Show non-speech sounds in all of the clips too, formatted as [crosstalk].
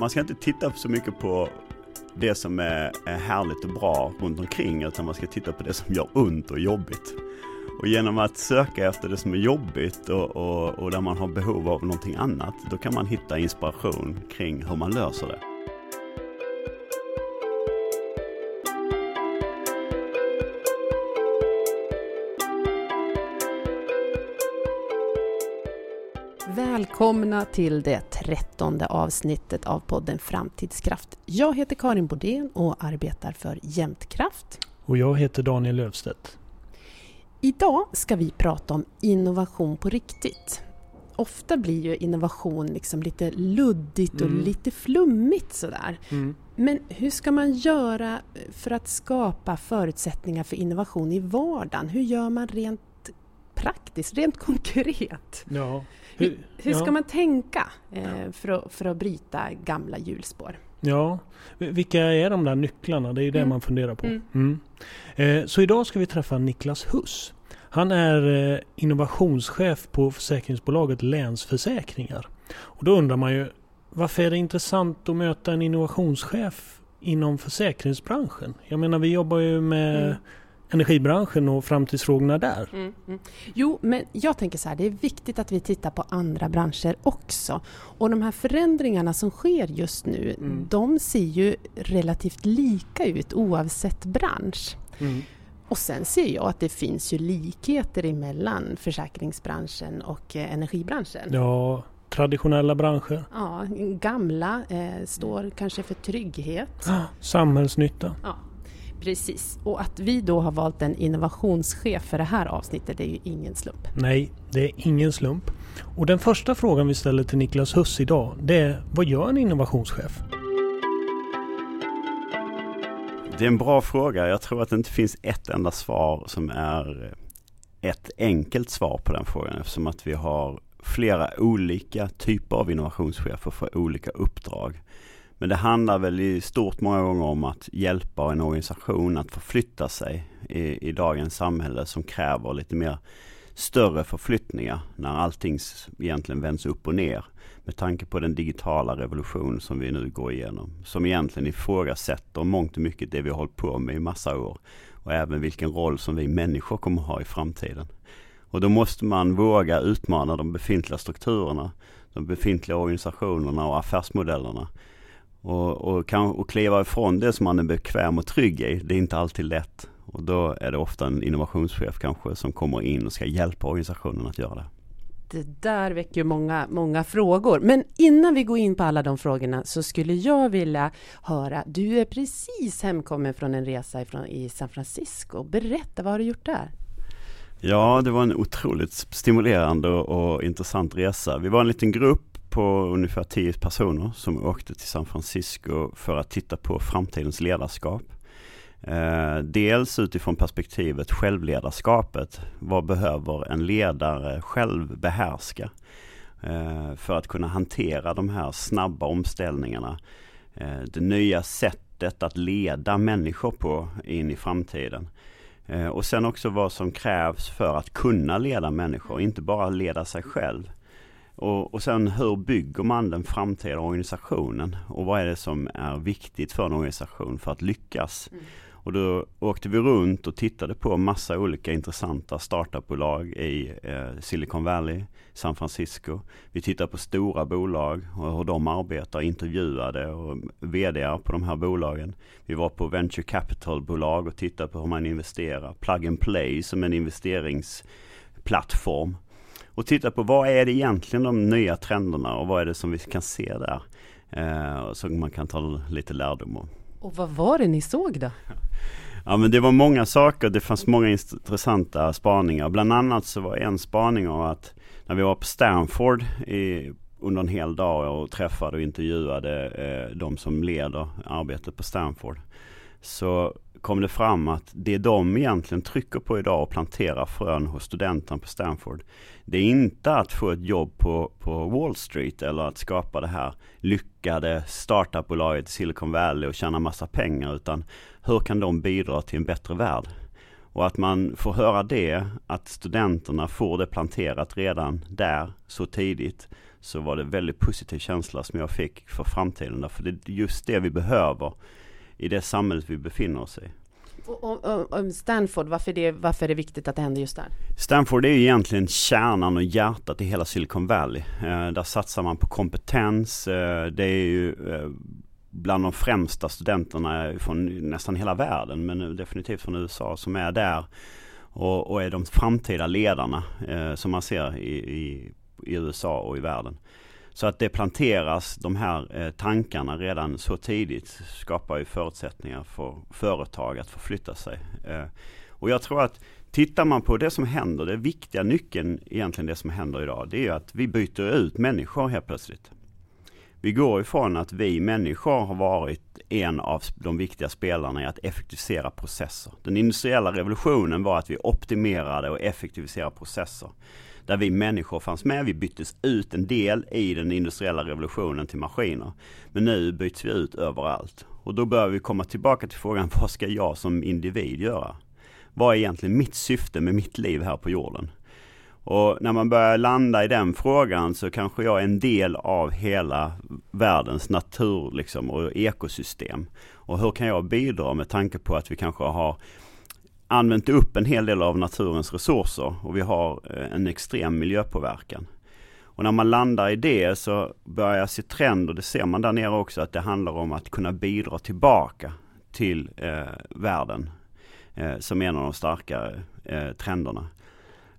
man ska inte titta så mycket på det som är, är härligt och bra runt omkring utan man ska titta på det som gör ont och jobbigt. Och genom att söka efter det som är jobbigt och, och, och där man har behov av någonting annat, då kan man hitta inspiration kring hur man löser det. Välkomna till det trettonde avsnittet av podden Framtidskraft. Jag heter Karin Bodén och arbetar för Jämtkraft. Och jag heter Daniel Löfstedt. Idag ska vi prata om innovation på riktigt. Ofta blir ju innovation liksom lite luddigt och mm. lite flummigt sådär. Mm. Men hur ska man göra för att skapa förutsättningar för innovation i vardagen? Hur gör man rent praktiskt, rent konkret? Ja. Hur, hur ska man tänka eh, för, att, för att bryta gamla hjulspår? Ja, vilka är de där nycklarna? Det är ju det mm. man funderar på. Mm. Mm. Eh, så idag ska vi träffa Niklas Huss. Han är eh, innovationschef på försäkringsbolaget Länsförsäkringar. Och då undrar man ju, varför är det intressant att möta en innovationschef inom försäkringsbranschen? Jag menar, vi jobbar ju med mm energibranschen och framtidsfrågorna där. Mm, mm. Jo, men jag tänker så här, det är viktigt att vi tittar på andra branscher också. Och de här förändringarna som sker just nu, mm. de ser ju relativt lika ut oavsett bransch. Mm. Och sen ser jag att det finns ju likheter emellan försäkringsbranschen och eh, energibranschen. Ja, traditionella branscher. Ja, gamla eh, står kanske för trygghet. Samhällsnytta. Ja, Precis, och att vi då har valt en innovationschef för det här avsnittet det är ju ingen slump. Nej, det är ingen slump. Och den första frågan vi ställer till Niklas Huss idag det är vad gör en innovationschef? Det är en bra fråga. Jag tror att det inte finns ett enda svar som är ett enkelt svar på den frågan eftersom att vi har flera olika typer av innovationschefer för olika uppdrag. Men det handlar väl i stort många gånger om att hjälpa en organisation att förflytta sig i, i dagens samhälle som kräver lite mer större förflyttningar när allting egentligen vänds upp och ner. Med tanke på den digitala revolution som vi nu går igenom. Som egentligen ifrågasätter mångt och mycket det vi har hållit på med i massa år. Och även vilken roll som vi människor kommer ha i framtiden. Och då måste man våga utmana de befintliga strukturerna, de befintliga organisationerna och affärsmodellerna och, och, kan, och kliva ifrån det som man är bekväm och trygg i, det är inte alltid lätt. Och då är det ofta en innovationschef kanske som kommer in och ska hjälpa organisationen att göra det. Det där väcker många, många frågor. Men innan vi går in på alla de frågorna så skulle jag vilja höra, du är precis hemkommen från en resa ifrån, i San Francisco. Berätta, vad har du gjort där? Ja, det var en otroligt stimulerande och, och intressant resa. Vi var en liten grupp på ungefär tio personer som åkte till San Francisco för att titta på framtidens ledarskap. Eh, dels utifrån perspektivet självledarskapet. Vad behöver en ledare själv behärska eh, för att kunna hantera de här snabba omställningarna. Eh, det nya sättet att leda människor på in i framtiden. Och sen också vad som krävs för att kunna leda människor, inte bara leda sig själv. Och, och sen hur bygger man den framtida organisationen? Och vad är det som är viktigt för en organisation för att lyckas? Mm. Och då åkte vi runt och tittade på massa olika intressanta startupbolag i eh, Silicon Valley, San Francisco. Vi tittade på stora bolag och hur de arbetar, intervjuade och VD på de här bolagen. Vi var på venture capital-bolag och tittade på hur man investerar. Plug and play som en investeringsplattform och titta på vad är det egentligen de nya trenderna och vad är det som vi kan se där. Eh, så man kan ta lite lärdom om. Och vad var det ni såg då? Ja men det var många saker, det fanns många intressanta spaningar. Bland annat så var en spaning av att när vi var på Stanford i, under en hel dag och träffade och intervjuade eh, de som leder arbetet på Stanford. Så kom det fram att det de egentligen trycker på idag och planterar frön hos studenterna på Stanford. Det är inte att få ett jobb på, på Wall Street eller att skapa det här lyckade startupbolaget i Silicon Valley och tjäna massa pengar utan hur kan de bidra till en bättre värld? Och att man får höra det, att studenterna får det planterat redan där så tidigt. Så var det väldigt positiv känsla som jag fick för framtiden. För det är just det vi behöver i det samhället vi befinner oss i. Och, och, och Stanford, varför, det, varför är det viktigt att det händer just där? Stanford är egentligen kärnan och hjärtat i hela Silicon Valley. Eh, där satsar man på kompetens. Eh, det är ju eh, bland de främsta studenterna från nästan hela världen, men definitivt från USA, som är där och, och är de framtida ledarna eh, som man ser i, i, i, USA och i världen. Så att det planteras de här eh, tankarna redan så tidigt skapar ju förutsättningar för företag att förflytta sig. Eh, och jag tror att tittar man på det som händer, det viktiga nyckeln egentligen det som händer idag, det är att vi byter ut människor helt plötsligt. Vi går ifrån att vi människor har varit en av de viktiga spelarna i att effektivisera processer. Den industriella revolutionen var att vi optimerade och effektiviserade processer. Där vi människor fanns med. Vi byttes ut en del i den industriella revolutionen till maskiner. Men nu byts vi ut överallt. Och då börjar vi komma tillbaka till frågan, [laughs] vad ska jag som individ göra? Vad är egentligen mitt syfte med mitt liv här på jorden? Och när man börjar landa i den frågan så kanske jag är en del av hela världens natur liksom, och ekosystem. Och hur kan jag bidra med tanke på att vi kanske har använt upp en hel del av naturens resurser och vi har eh, en extrem miljöpåverkan. Och när man landar i det så börjar jag se trender, det ser man där nere också, att det handlar om att kunna bidra tillbaka till eh, världen eh, som en av de starkare eh, trenderna.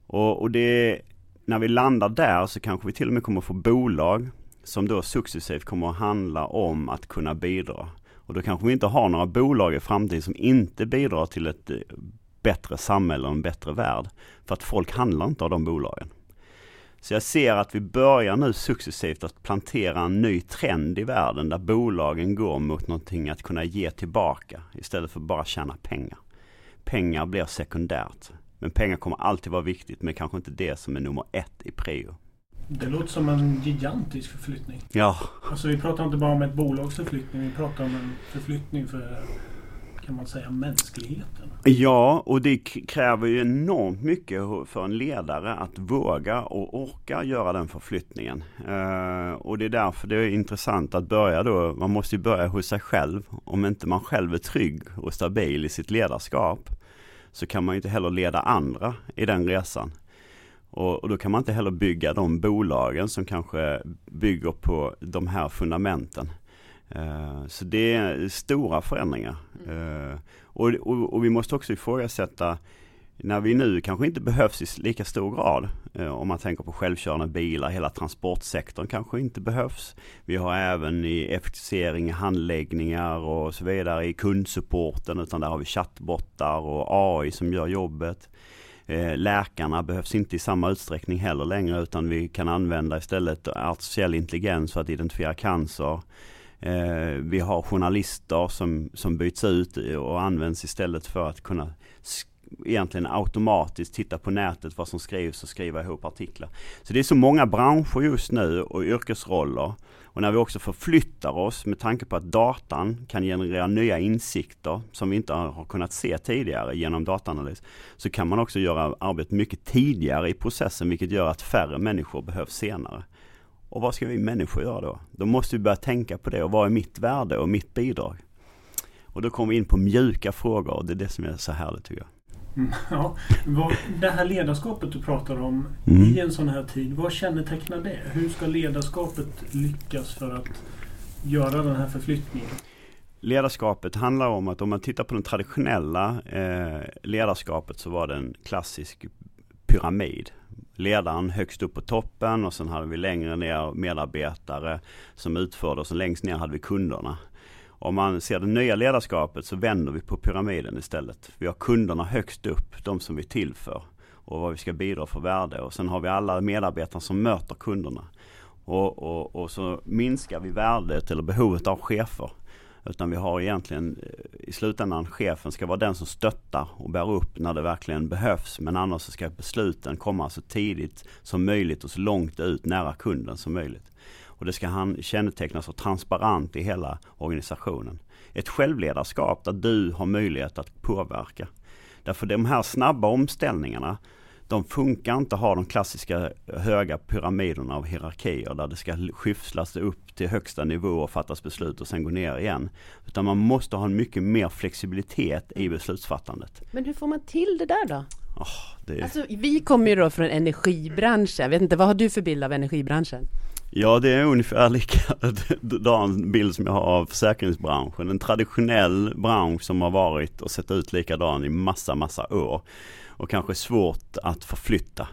Och, och det, när vi landar där så kanske vi till och med kommer få bolag som då successivt kommer att handla om att kunna bidra. Och då kanske vi inte har några bolag i framtiden som inte bidrar till ett eh, bättre samhälle och en bättre värld. För att folk handlar inte av de bolagen. Så jag ser att vi börjar nu successivt att plantera en ny trend i världen där bolagen går mot någonting att kunna ge tillbaka istället för bara tjäna pengar. Pengar blir sekundärt. Men pengar kommer alltid vara viktigt men kanske inte det som är nummer ett i prio. Det låter som en gigantisk förflyttning. Ja. Alltså vi pratar inte bara om ett bolags förflyttning. Vi pratar om en förflyttning för kan man säga mänskligheten. Ja, och det kräver ju enormt mycket för en ledare att våga och orka göra den förflyttningen. Uh, och det är därför det är intressant att börja då, man måste ju börja hos sig själv. Om inte man själv är trygg och stabil i sitt ledarskap så kan man ju inte heller leda andra i den resan. Och, och, då kan man inte heller bygga de bolagen som kanske bygger på de här fundamenten. Uh, så det är stora förändringar. Uh, och, och, och, vi måste också ifrågasätta när vi nu kanske inte behövs i lika stor grad. Uh, om man tänker på självkörande bilar, hela transportsektorn kanske inte behövs. Vi har även i effektivisering, handläggningar och så vidare i kundsupporten utan där har vi chattbottar och AI som gör jobbet. Eh, läkarna behövs inte i samma utsträckning heller längre utan vi kan använda istället artificiell intelligens för att identifiera cancer. Eh, vi har journalister som, som byts ut och används istället för att kunna egentligen automatiskt titta på nätet vad som skrivs och skriva ihop artiklar. Så det är så många branscher just nu och yrkesroller. Och när vi också förflyttar oss med tanke på att datan kan generera nya insikter som vi inte har kunnat se tidigare genom dataanalys. Så kan man också göra arbetet mycket tidigare i processen vilket gör att färre människor behövs senare. Och vad ska vi människor göra då? Då måste vi börja tänka på det och vad är mitt värde och mitt bidrag? Och då kommer vi in på mjuka frågor och det är det som är så härligt tycker jag. Mm, [laughs] ja, vad, det här ledarskapet du pratar om mm. i en sån här tid, vad kännetecknar det? Hur ska ledarskapet lyckas för att göra den här förflyttningen? Ledarskapet handlar om att om man tittar på den traditionella eh, ledarskapet så var det en klassisk pyramid ledaren högst upp på toppen och sen hade vi längre ner medarbetare som utförde och så längst ner hade vi kunderna. Om man ser det nya ledarskapet så vänder vi på pyramiden istället. Vi har kunderna högst upp, de som vi tillför och vad vi ska bidra för värde och sen har vi alla medarbetare som möter kunderna. Och, och, och så minskar vi värdet eller behovet av chefer utan vi har egentligen eh, i slutändan chefen ska vara den som stöttar och bär upp när det verkligen behövs. Men annars ska besluten komma så tidigt som möjligt och så långt ut nära kunden som möjligt. Och det ska han kännetecknas av transparent i hela organisationen. Ett självledarskap där du har möjlighet att påverka. Därför de här snabba omställningarna de funkar inte att ha de klassiska höga pyramiderna av hierarkier där det ska skyfflas upp till högsta nivå och fattas beslut och sen gå ner igen. Utan man måste ha en mycket mer flexibilitet i beslutsfattandet. Men hur får man till det där då? Oh, det... Alltså, vi kommer ju då från energibranschen. Jag vet inte, vad har du för bild av energibranschen? Ja det är ungefär likadan [laughs] bild som jag har av försäkringsbranschen. En traditionell bransch som har varit och sett ut likadan i massa, massa år. Och kanske svårt att förflytta.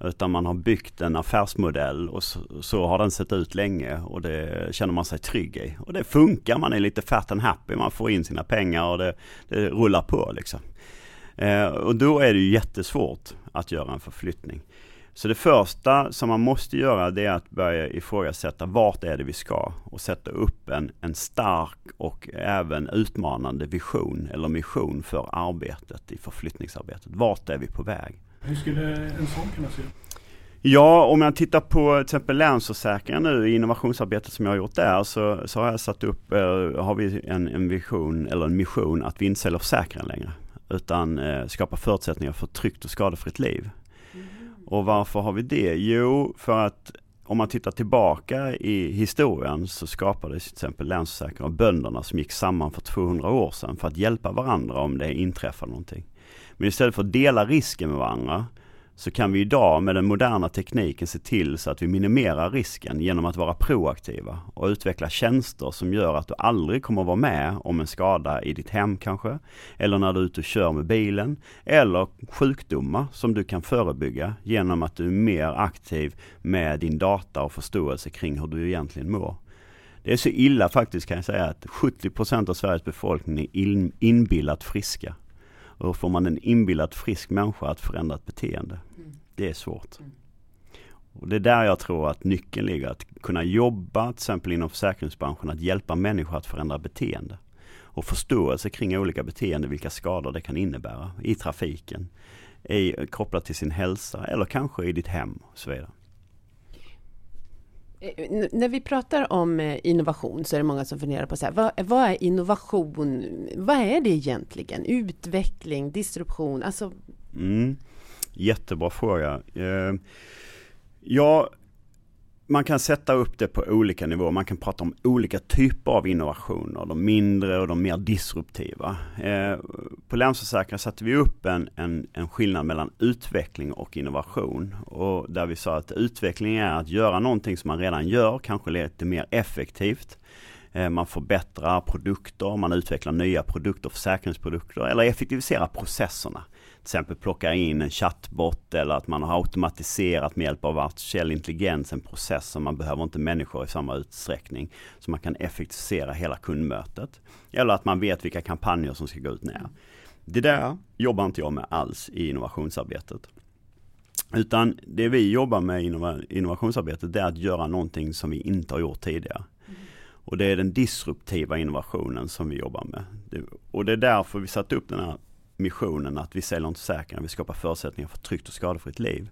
Utan man har byggt en affärsmodell och så, så, har den sett ut länge och det känner man sig trygg i. Och det funkar, man är lite fat and happy, man får in sina pengar och det, det rullar på liksom. Eh, och då är det ju jättesvårt att göra en förflyttning. Så det första som man måste göra det är att börja ifrågasätta vart är det vi ska och sätta upp en, en stark och även utmanande vision eller mission för arbetet i förflyttningsarbetet. Vart är vi på väg? Hur skulle en sån kunna se ut? Ja, om jag tittar på till exempel Länsförsäkringar nu i innovationsarbetet som jag har gjort där så, så har jag satt upp, eh, har vi en, en vision eller en mission att vi inte säljer försäkringar längre. Utan eh, skapa förutsättningar för ett tryggt och skadefritt liv. Och varför har vi det? Jo, för att om man tittar tillbaka i historien så skapades till exempel Länsförsäkringar av bönderna som gick samman för 200 år sedan för att hjälpa varandra om det inträffar någonting. Men istället för att dela risken med varandra så kan vi idag med den moderna tekniken se till så att vi minimerar risken genom att vara proaktiva och utveckla tjänster som gör att du aldrig kommer vara med om en skada i ditt hem kanske, eller när du är ute och kör med bilen, eller sjukdomar som du kan förebygga genom att du är mer aktiv med din data och förståelse kring hur du egentligen mår. Det är så illa faktiskt kan jag säga att 70% av Sveriges befolkning är inbillat friska. Och får man en inbillat frisk människa att förändra ett beteende. Mm. Det är svårt. Mm. Och det är där jag tror att nyckeln ligger. Att kunna jobba till exempel inom försäkringsbranschen. Att hjälpa människor att förändra beteende. Och förståelse kring olika beteenden, vilka skador det kan innebära i trafiken. I, kopplat till sin hälsa eller kanske i ditt hem och så vidare. Eh, när vi pratar om eh, innovation så är det många som funderar på så här, vad, vad, är innovation? Vad är det egentligen? Utveckling, disruption, alltså? Mm, jättebra fråga. Eh, ja, man kan sätta upp det på olika nivåer. Man kan prata om olika typer av innovationer. De mindre och de mer disruptiva. Eh, på Länsförsäkringar satte vi upp en, en, en skillnad mellan utveckling och innovation. Och där vi sa att utveckling är att göra någonting som man redan gör, kanske lite mer effektivt. Eh, man förbättrar produkter, man utvecklar nya produkter, försäkringsprodukter eller effektiviserar processerna till exempel plockar in en chattbot eller att man har automatiserat med hjälp av artificiell intelligens en process som man behöver inte människor i samma utsträckning. Så man kan effektivisera hela kundmötet. Eller att man vet vilka kampanjer som ska gå ut när. Det där jobbar inte jag med alls i innovationsarbetet. Utan det vi jobbar med i innovationsarbetet det är att göra någonting som vi inte har gjort tidigare. Och det är den disruptiva innovationen som vi jobbar med. Och det är därför vi satt upp den här missionen att vi säljer inte försäkringar, vi skapar förutsättningar för ett tryggt och skadefritt liv.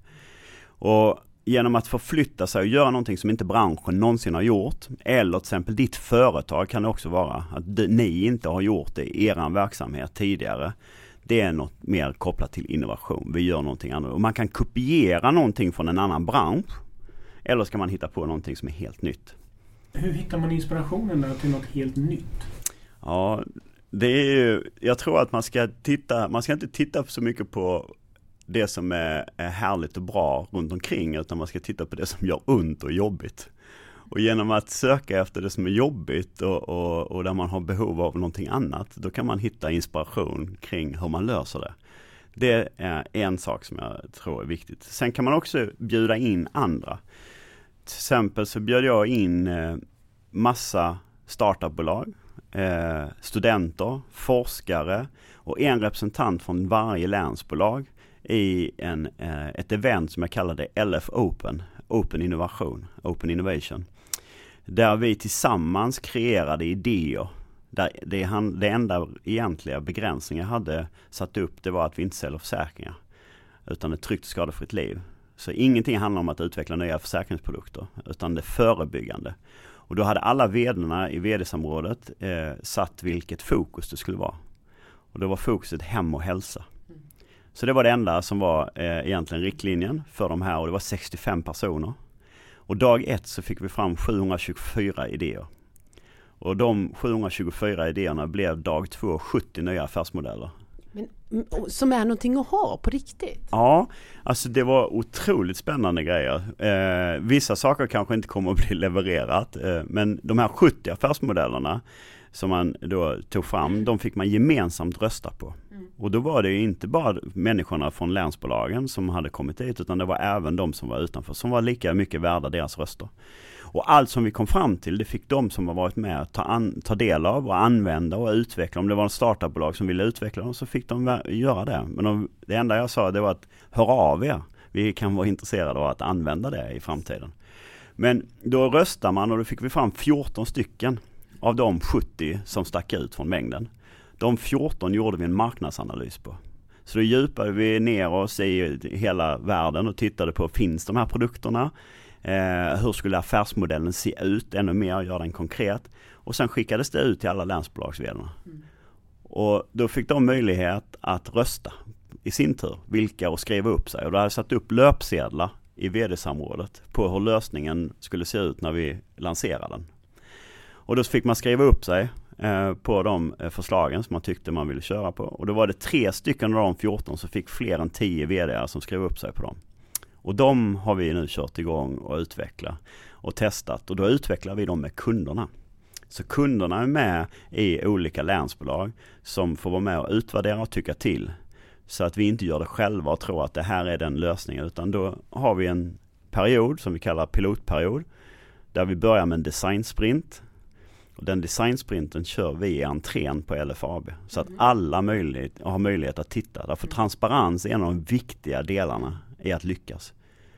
Och genom att förflytta sig och göra någonting som inte branschen någonsin har gjort, eller till exempel ditt företag kan det också vara, att ni inte har gjort det i er verksamhet tidigare. Det är något mer kopplat till innovation. Vi gör någonting annat. Och man kan kopiera någonting från en annan bransch. Eller ska man hitta på någonting som är helt nytt. Hur hittar man inspirationen där till något helt nytt? Ja, det är ju, jag tror att man ska titta, man ska inte titta så mycket på det som är, är härligt och bra runt omkring utan man ska titta på det som gör ont och jobbigt. Och genom att söka efter det som är jobbigt och, och, och, där man har behov av någonting annat, då kan man hitta inspiration kring hur man löser det. Det är en sak som jag tror är viktigt. Sen kan man också bjuda in andra. Till exempel så bjöd jag in eh, massa startupbolag eh, studenter, forskare och en representant från varje länsbolag i en, eh, ett event som jag kallade LF Open, Open Innovation, Open Innovation. Där vi tillsammans kreerade idéer. Där det, han, det enda egentliga begränsningen jag hade satt upp det var att vi inte säljer försäkringar. Utan ett tryggt och skadefritt liv. Så ingenting handlar om att utveckla nya försäkringsprodukter utan det förebyggande. Och då hade alla vederna i vd-samrådet eh, satt vilket fokus det skulle vara. Och då var fokuset hem och hälsa. Så det var det enda som var eh, egentligen riktlinjen för de här och det var 65 personer. Och dag ett så fick vi fram 724 idéer. Och de 724 idéerna blev dag två 70 nya affärsmodeller. Men, som är någonting att ha på riktigt? Ja, alltså det var otroligt spännande grejer. Eh, vissa saker kanske inte kommer att bli [laughs] levererat, eh, men de här 70 affärsmodellerna som man då tog fram, de fick man gemensamt rösta på. Mm. Och då var det inte bara människorna från länsbolagen som hade kommit dit, utan det var även de som var utanför, som var lika mycket värda deras röster. Och allt som vi kom fram till, det fick de som har varit med ta, an, ta del av och använda och utveckla. Om det var en startupbolag som ville utveckla dem så fick de göra det. Men de, det enda jag sa det var att hör av er. Vi kan vara intresserade av att använda det i framtiden. Men då röstar man och då fick vi fram 14 stycken av de 70 som stack ut från mängden. De 14 gjorde vi en marknadsanalys på. Så då djupade vi ner oss i hela världen och tittade på, finns de här produkterna? Eh, hur skulle affärsmodellen se ut ännu mer, göra den konkret. Och sen skickades det ut till alla länsbolags mm. Och då fick de möjlighet att rösta i sin tur, vilka och skriva upp sig. Och då hade jag satt upp löpsedlar i vd-samrådet på hur lösningen skulle se ut när vi lanserade den. Och då fick man skriva upp sig eh, på de eh, förslagen som man tyckte man ville köra på. Och då var det tre stycken av de 14 som fick fler än 10 vd som skrev upp sig på dem. Och de har vi nu kört igång och utvecklat och testat och då utvecklar vi dem med kunderna. Så kunderna är med i olika länsbolag som får vara med och utvärdera och tycka till. Så att vi inte gör det själva och tror att det här är den lösningen utan då har vi en period som vi kallar pilotperiod. Där vi börjar med en designsprint. Och den designsprinten kör vi i entrén på LFAB. Så att mm. alla möjlighet, har möjlighet att titta. Därför transparens är en av de viktiga delarna i att lyckas.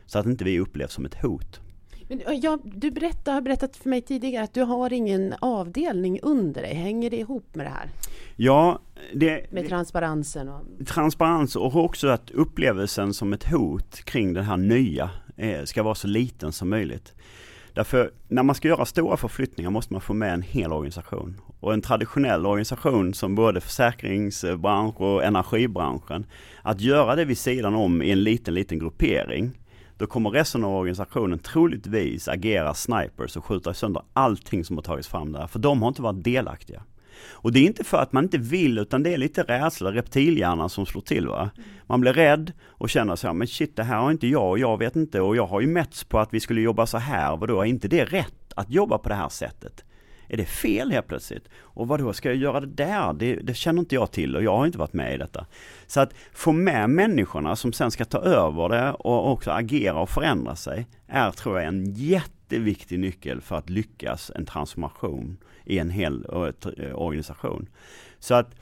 Så att inte vi upplevs som ett hot. Men, ja, du berättar, har berättat för mig tidigare att du har ingen avdelning under dig. Hänger det ihop med det här? Ja, det, med transparensen? Och... Transparens och också att upplevelsen som ett hot kring det här nya ska vara så liten som möjligt. Därför när man ska göra stora förflyttningar måste man få med en hel organisation. Och en traditionell organisation som både försäkringsbransch och energibranschen. Att göra det vid sidan om i en liten, liten gruppering då kommer resten av organisationen troligtvis agera snipers och skjuta sönder allting som har tagits fram där. För de har inte varit delaktiga. Och det är inte för att man inte vill utan det är lite rädsla, reptilhjärnan som slår till va. Man blir rädd och känner så här, men shit det här har inte jag och jag vet inte och jag har ju mätts på att vi skulle jobba så här, vadå är inte det rätt att jobba på det här sättet? Är det fel helt plötsligt? Och vad då ska jag göra det där? Det, det, känner inte jag till och jag har inte varit med i detta. Så att få med människorna som sen ska ta över det och också agera och förändra sig är tror jag en jätteviktig nyckel för att lyckas en transformation i en hel eh, eh, organisation. Så att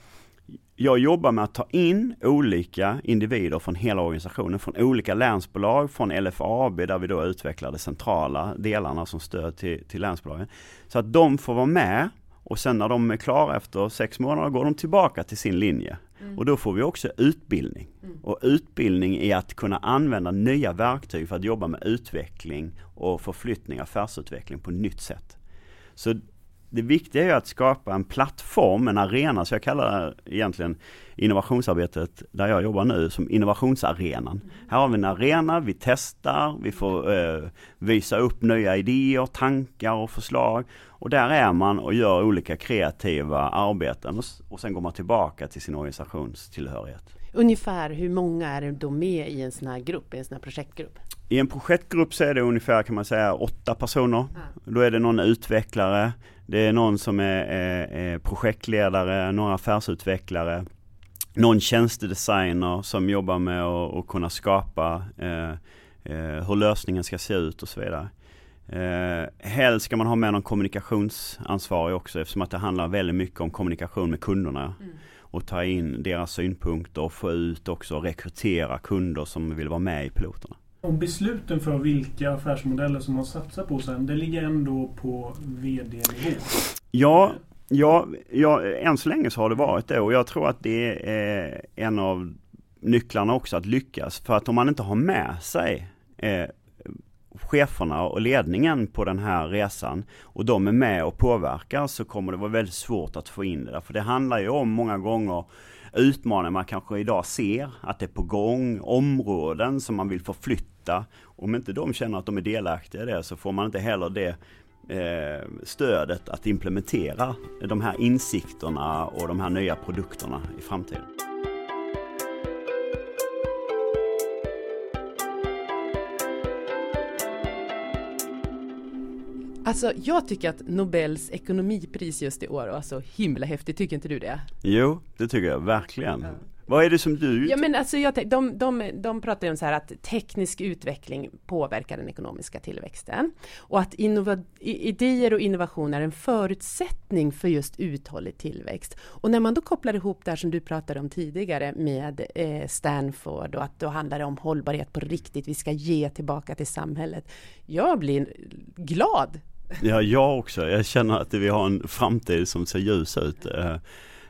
jag jobbar med att ta in olika individer från hela organisationen, från olika länsbolag, från LFAB där vi då utvecklar de centrala delarna som stöd till, till länsbolagen. Så att de får vara med och sen när de är klara efter sex månader går de tillbaka till sin linje. Mm. Och då får vi också utbildning. Mm. Och utbildning i att kunna använda nya verktyg för att jobba med utveckling och förflyttning, affärsutveckling på nytt sätt. Så det viktiga är att skapa en plattform, en arena, så jag kallar egentligen innovationsarbetet där jag jobbar nu som innovationsarenan. Mm. Här har vi en arena, vi testar, vi får eh, visa upp nya idéer, tankar och förslag. Och där är man och gör olika kreativa arbeten och, och sen går man tillbaka till sin organisationstillhörighet. Ungefär hur många är då med i en sån här grupp, i en sån här projektgrupp? I en projektgrupp så är det ungefär kan man säga åtta personer. Ja. Då är det någon utvecklare, det är någon som är, är, är projektledare, några affärsutvecklare, någon tjänstedesigner som jobbar med att, att kunna skapa eh, eh, hur lösningen ska se ut och så vidare. Eh, helst ska man ha med någon kommunikationsansvarig också eftersom att det handlar väldigt mycket om kommunikation med kunderna. Mm. Och ta in deras synpunkter och få ut också och rekrytera kunder som vill vara med i piloterna. Och besluten för vilka affärsmodeller som man satsar på sen, det ligger ändå på VD-nivå? Ja, ja, ja, än så länge så har det varit det och jag tror att det är en av nycklarna också att lyckas. För att om man inte har med sig eh, cheferna och ledningen på den här resan och de är med och påverkar så kommer det vara väldigt svårt att få in det där. För det handlar ju om många gånger utmaningar man kanske idag ser att det är på gång, områden som man vill förflytta. Om inte de känner att de är delaktiga i det så får man inte heller det eh, stödet att implementera de här insikterna och de här nya produkterna i framtiden. Alltså jag tycker att Nobels ekonomipris just i år var så himla häftigt, tycker inte du det? Jo, det tycker jag verkligen. Ja. Vad är det som du... Ja men alltså jag, de, de, de pratar ju om så här att teknisk utveckling påverkar den ekonomiska tillväxten. Och att innova, idéer och innovation är en förutsättning för just uthållig tillväxt. Och när man då kopplar ihop det här som du pratade om tidigare med eh, Stanford och att då handlar det om hållbarhet på riktigt, vi ska ge tillbaka till samhället. Jag blir glad Ja, jag också. Jag känner att vi har en framtid som ser ljus ut. Eh,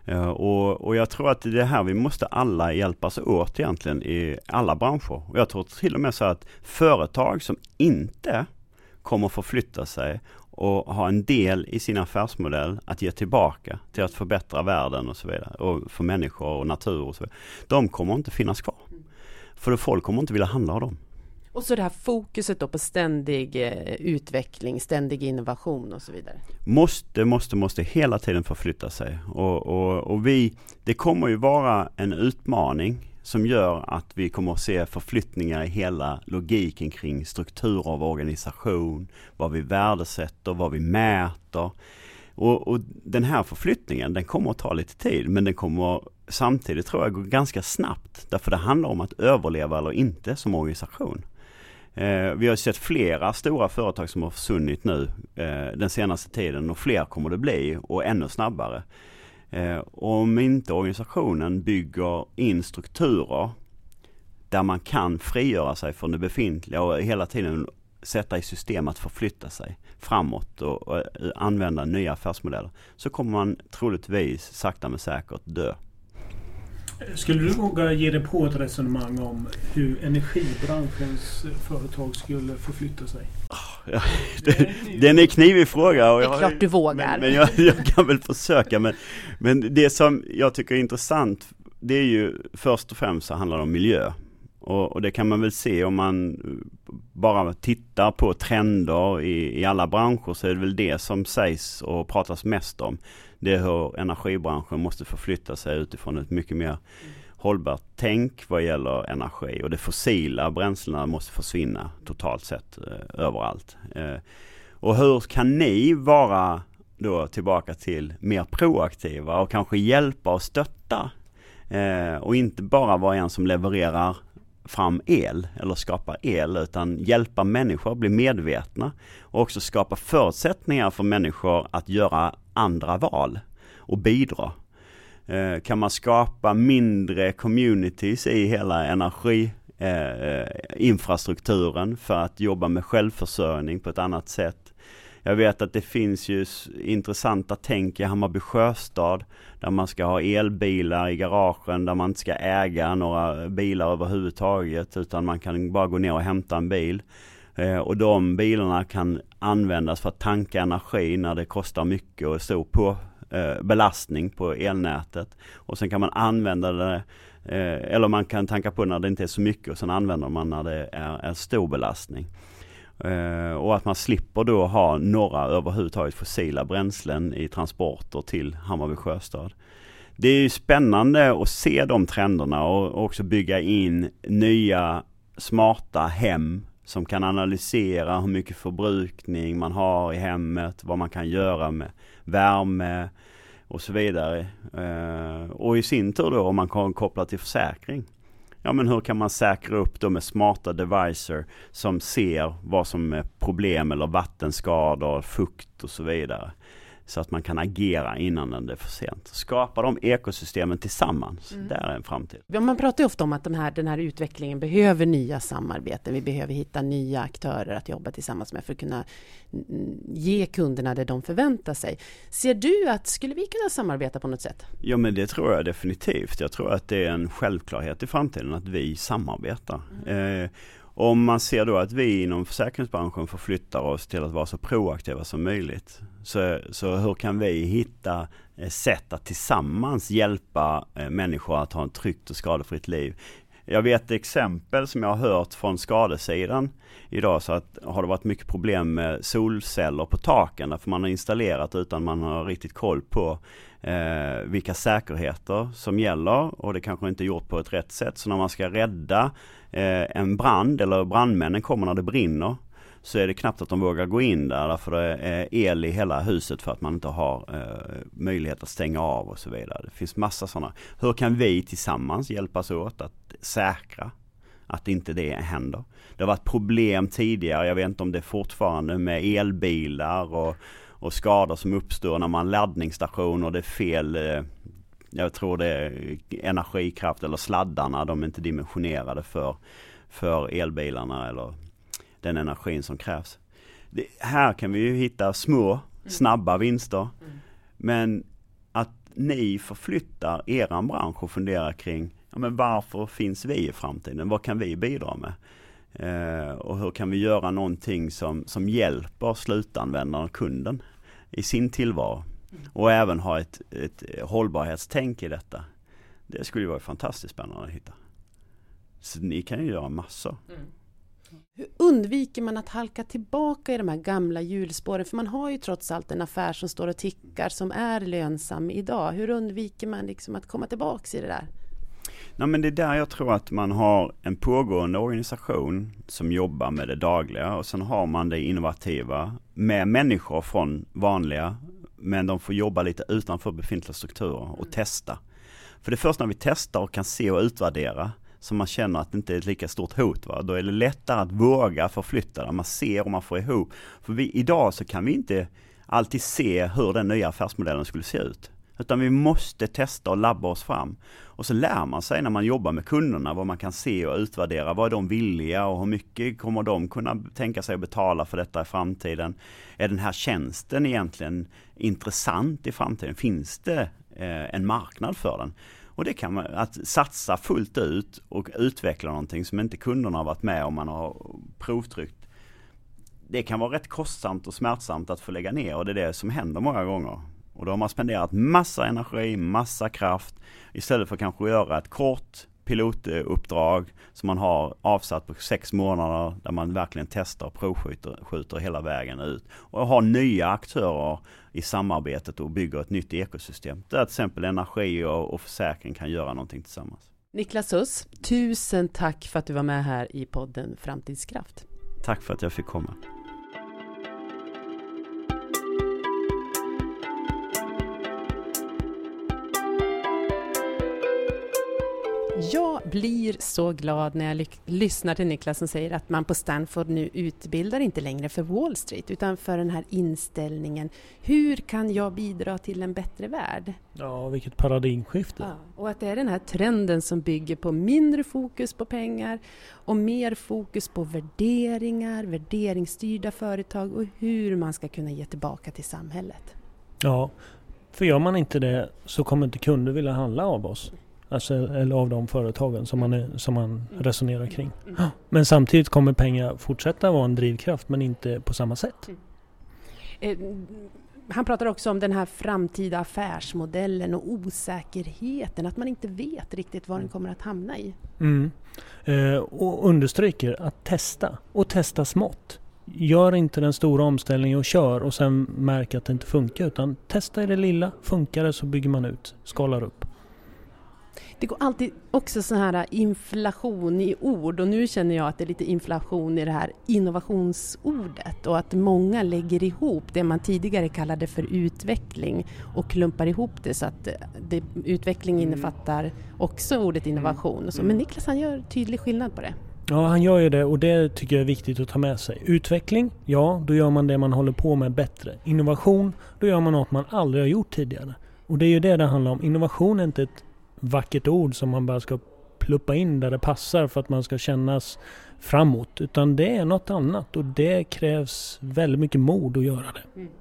eh, och, och jag tror att det är här vi måste alla hjälpas åt egentligen i alla branscher. Och jag tror till och med så att företag som inte kommer förflytta sig och ha en del i sin affärsmodell att ge tillbaka till att förbättra världen och så vidare. Och för människor och natur och så vidare. De kommer inte finnas kvar. För folk kommer inte vilja handla av dem. Och så det här fokuset då på ständig eh, utveckling, ständig innovation och så vidare. Måste, måste, måste hela tiden förflytta sig. Och, och, och vi, det kommer ju vara en utmaning som gör att vi kommer att se förflyttningar i hela logiken kring struktur av organisation, vad vi värdesätter, vad vi mäter. Och, och, den här förflyttningen den kommer att ta lite tid men den kommer samtidigt tror jag gå ganska snabbt. Därför det handlar om att överleva eller inte som organisation. Eh, vi har sett flera stora företag som har försvunnit nu eh, den senaste tiden och fler kommer det bli och ännu snabbare. Eh, om inte organisationen bygger in strukturer där man kan frigöra sig från det befintliga och hela tiden sätta i system att förflytta sig framåt och, och eh, använda nya affärsmodeller så kommer man troligtvis sakta men säkert dö. Skulle du våga ge dig på ett resonemang om hur energibranschens företag skulle förflytta sig? Ja, [laughs] det, det är en knivig fråga. Och jag, det är klart du vågar. Men, men jag, [laughs] jag, kan väl försöka. Men, men det som jag tycker är intressant, det är ju först och främst så handlar det om miljö. Och, och, det kan man väl se om man bara tittar på trender i, i alla branscher så är det väl det som sägs och pratas mest om det är hur energibranschen måste förflytta sig utifrån ett mycket mer hållbart tänk vad gäller energi och de fossila bränslena måste försvinna totalt sett eh, överallt. Eh, och hur kan ni vara då tillbaka till mer proaktiva och kanske hjälpa och stötta eh, och inte bara vara en som levererar fram el eller skapar el utan hjälpa människor att bli medvetna och också skapa förutsättningar för människor att göra andra val och bidra. Eh, kan man skapa mindre communities i hela energiinfrastrukturen eh, infrastrukturen för att jobba med självförsörjning på ett annat sätt. Jag vet att det finns ju intressanta tänk i Hammarby sjöstad där man ska ha elbilar i garagen, där man inte ska äga några bilar överhuvudtaget utan man kan bara gå ner och hämta en bil. Eh, och de bilarna kan användas för att tanka energi när det kostar mycket och stor på eh, belastning på elnätet. Och sen kan man använda det eh, eller man kan tanka på när det inte är så mycket och sen använder man när det är en stor belastning. Eh, och att man slipper då ha några överhuvudtaget fossila bränslen i transporter till Hammarby sjöstad. Det är spännande att se de trenderna och också bygga in nya smarta hem som kan analysera hur mycket förbrukning man har i hemmet, vad man kan göra med värme och så vidare. Eh, och i sin tur då om man kan koppla till försäkring. Ja men hur kan man säkra upp då med smarta devices. som ser vad som är problem eller vattenskador, fukt och så vidare. Så att man kan agera innan det är för sent. Skapa de ekosystemen tillsammans. Mm. Där är en framtid. Ja, man pratar ju ofta om att de här, den här utvecklingen behöver nya samarbeten. Vi behöver hitta nya aktörer att jobba tillsammans med för att kunna ge kunderna det de förväntar sig. Ser du att, skulle vi kunna samarbeta på något sätt? Ja men det tror jag definitivt. Jag tror att det är en självklarhet i framtiden att vi samarbetar. Mm. Eh, om man ser då att vi inom försäkringsbranschen förflyttar oss till att vara så proaktiva som möjligt så, så hur kan vi hitta eh, sätt att tillsammans hjälpa eh, människor att ha ett tryggt och skadefritt liv? Jag vet exempel som jag har hört från skadesidan idag så att har det varit mycket problem med solceller på taken därför man har installerat utan man har riktigt koll på eh, vilka säkerheter som gäller och det kanske inte är gjort på ett rätt sätt. Så när man ska rädda eh, en brand eller brandmännen kommer när det brinner så är det knappt att de vågar gå in där därför det är el i hela huset för att man inte har eh, möjlighet att stänga av och så vidare. Det finns massa sådana. Hur kan vi tillsammans hjälpas åt att säkra att inte det händer? Det har varit problem tidigare, jag vet inte om det är fortfarande med elbilar och, och skador som uppstår när man laddningsstation och det är fel eh, jag tror det är energikraft eller sladdarna, de är inte dimensionerade för, för elbilarna eller den energin som krävs. Det, här kan vi ju hitta små, mm. snabba vinster. Mm. Men att ni förflyttar eran bransch och funderar kring ja, men varför finns vi i framtiden? Vad kan vi bidra med? Eh, och hur kan vi göra någonting som, som hjälper slutanvändaren, kunden, i sin tillvaro? Mm. Och även ha ett, ett hållbarhetstänk i detta. Det skulle ju vara fantastiskt spännande att hitta. Så ni kan ju göra massor. Mm. Hur undviker man att halka tillbaka i de här gamla hjulspåren? För man har ju trots allt en affär som står och tickar som är lönsam idag. Hur undviker man liksom att komma tillbaka i det där? Nej, men det är där jag tror att man har en pågående organisation som jobbar med det dagliga och sen har man det innovativa med människor från vanliga men de får jobba lite utanför befintliga strukturer och mm. testa. För det är först när vi testar och kan se och utvärdera som man känner att det inte är ett lika stort hot. Va? Då är det lättare att våga förflytta det. Man ser och man får ihop. För vi, idag så kan vi inte alltid se hur den nya affärsmodellen skulle se ut. Utan vi måste testa och labba oss fram. Och så lär man sig när man jobbar med kunderna vad man kan se och utvärdera. Vad är de villiga och hur mycket kommer de kunna tänka sig att betala för detta i framtiden? Är den här tjänsten egentligen intressant i framtiden? Finns det eh, en marknad för den? Och det kan man, att satsa fullt ut och utveckla någonting som inte kunderna har varit med om man har provtryckt. Det kan vara rätt kostsamt och smärtsamt att få lägga ner och det är det som händer många gånger. Och då har man spenderat massa energi, massa kraft istället för att kanske göra ett kort pilotuppdrag som man har avsatt på sex månader där man verkligen testar och provskjuter skjuter hela vägen ut. Och har nya aktörer i samarbetet och bygger ett nytt ekosystem där till exempel energi och, och försäkring kan göra någonting tillsammans. Niklas Huss, tusen tack för att du var med här i podden Framtidskraft. Tack för att jag fick komma. Blir så glad när jag lyssnar till Niklas som säger att man på Stanford nu utbildar inte längre för Wall Street utan för den här inställningen. Hur kan jag bidra till en bättre värld? Ja, vilket paradigmskifte. Ja, och att det är den här trenden som bygger på mindre fokus på pengar och mer fokus på värderingar, värderingsstyrda företag och hur man ska kunna ge tillbaka till samhället. Ja, för gör man inte det så kommer inte kunder vilja handla av oss. Alltså, eller av de företagen som man, är, som man mm. resonerar kring. Mm. Men samtidigt kommer pengar fortsätta vara en drivkraft men inte på samma sätt. Eh, han pratar också om den här framtida affärsmodellen och osäkerheten, att man inte vet riktigt var den kommer att hamna i. Mm. Eh, och understryker att testa och testa smått. Gör inte den stora omställningen och kör och sen märk att det inte funkar utan testa i det lilla. Funkar det så bygger man ut, skalar upp. Det går alltid också så här inflation i ord och nu känner jag att det är lite inflation i det här innovationsordet och att många lägger ihop det man tidigare kallade för utveckling och klumpar ihop det så att det, utveckling mm. innefattar också ordet mm. innovation. Och så. Men mm. Niklas han gör tydlig skillnad på det. Ja, han gör ju det och det tycker jag är viktigt att ta med sig. Utveckling, ja, då gör man det man håller på med bättre. Innovation, då gör man något man aldrig har gjort tidigare. Och det är ju det det handlar om. Innovation är inte ett vackert ord som man bara ska pluppa in där det passar för att man ska kännas framåt. Utan det är något annat och det krävs väldigt mycket mod att göra det. Mm.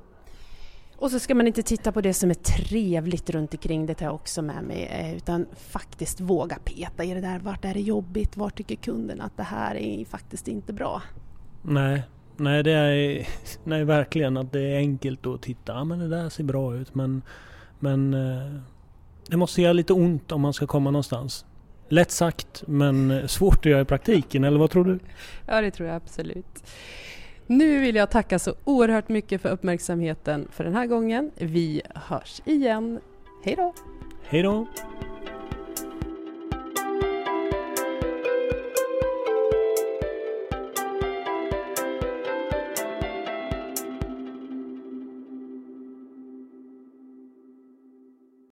Och så ska man inte titta på det som är trevligt runt omkring, det tar jag också med mig, eh, utan faktiskt våga peta i det där. Vart är det jobbigt? Vart tycker kunden att det här är faktiskt inte bra? Nej, Nej, det är [laughs] nej, verkligen att det är enkelt att titta. Ja, men det där ser bra ut. Men, men eh, det måste göra lite ont om man ska komma någonstans. Lätt sagt, men svårt att göra i praktiken. Eller vad tror du? Ja, det tror jag absolut. Nu vill jag tacka så oerhört mycket för uppmärksamheten för den här gången. Vi hörs igen. Hej då! Hej då!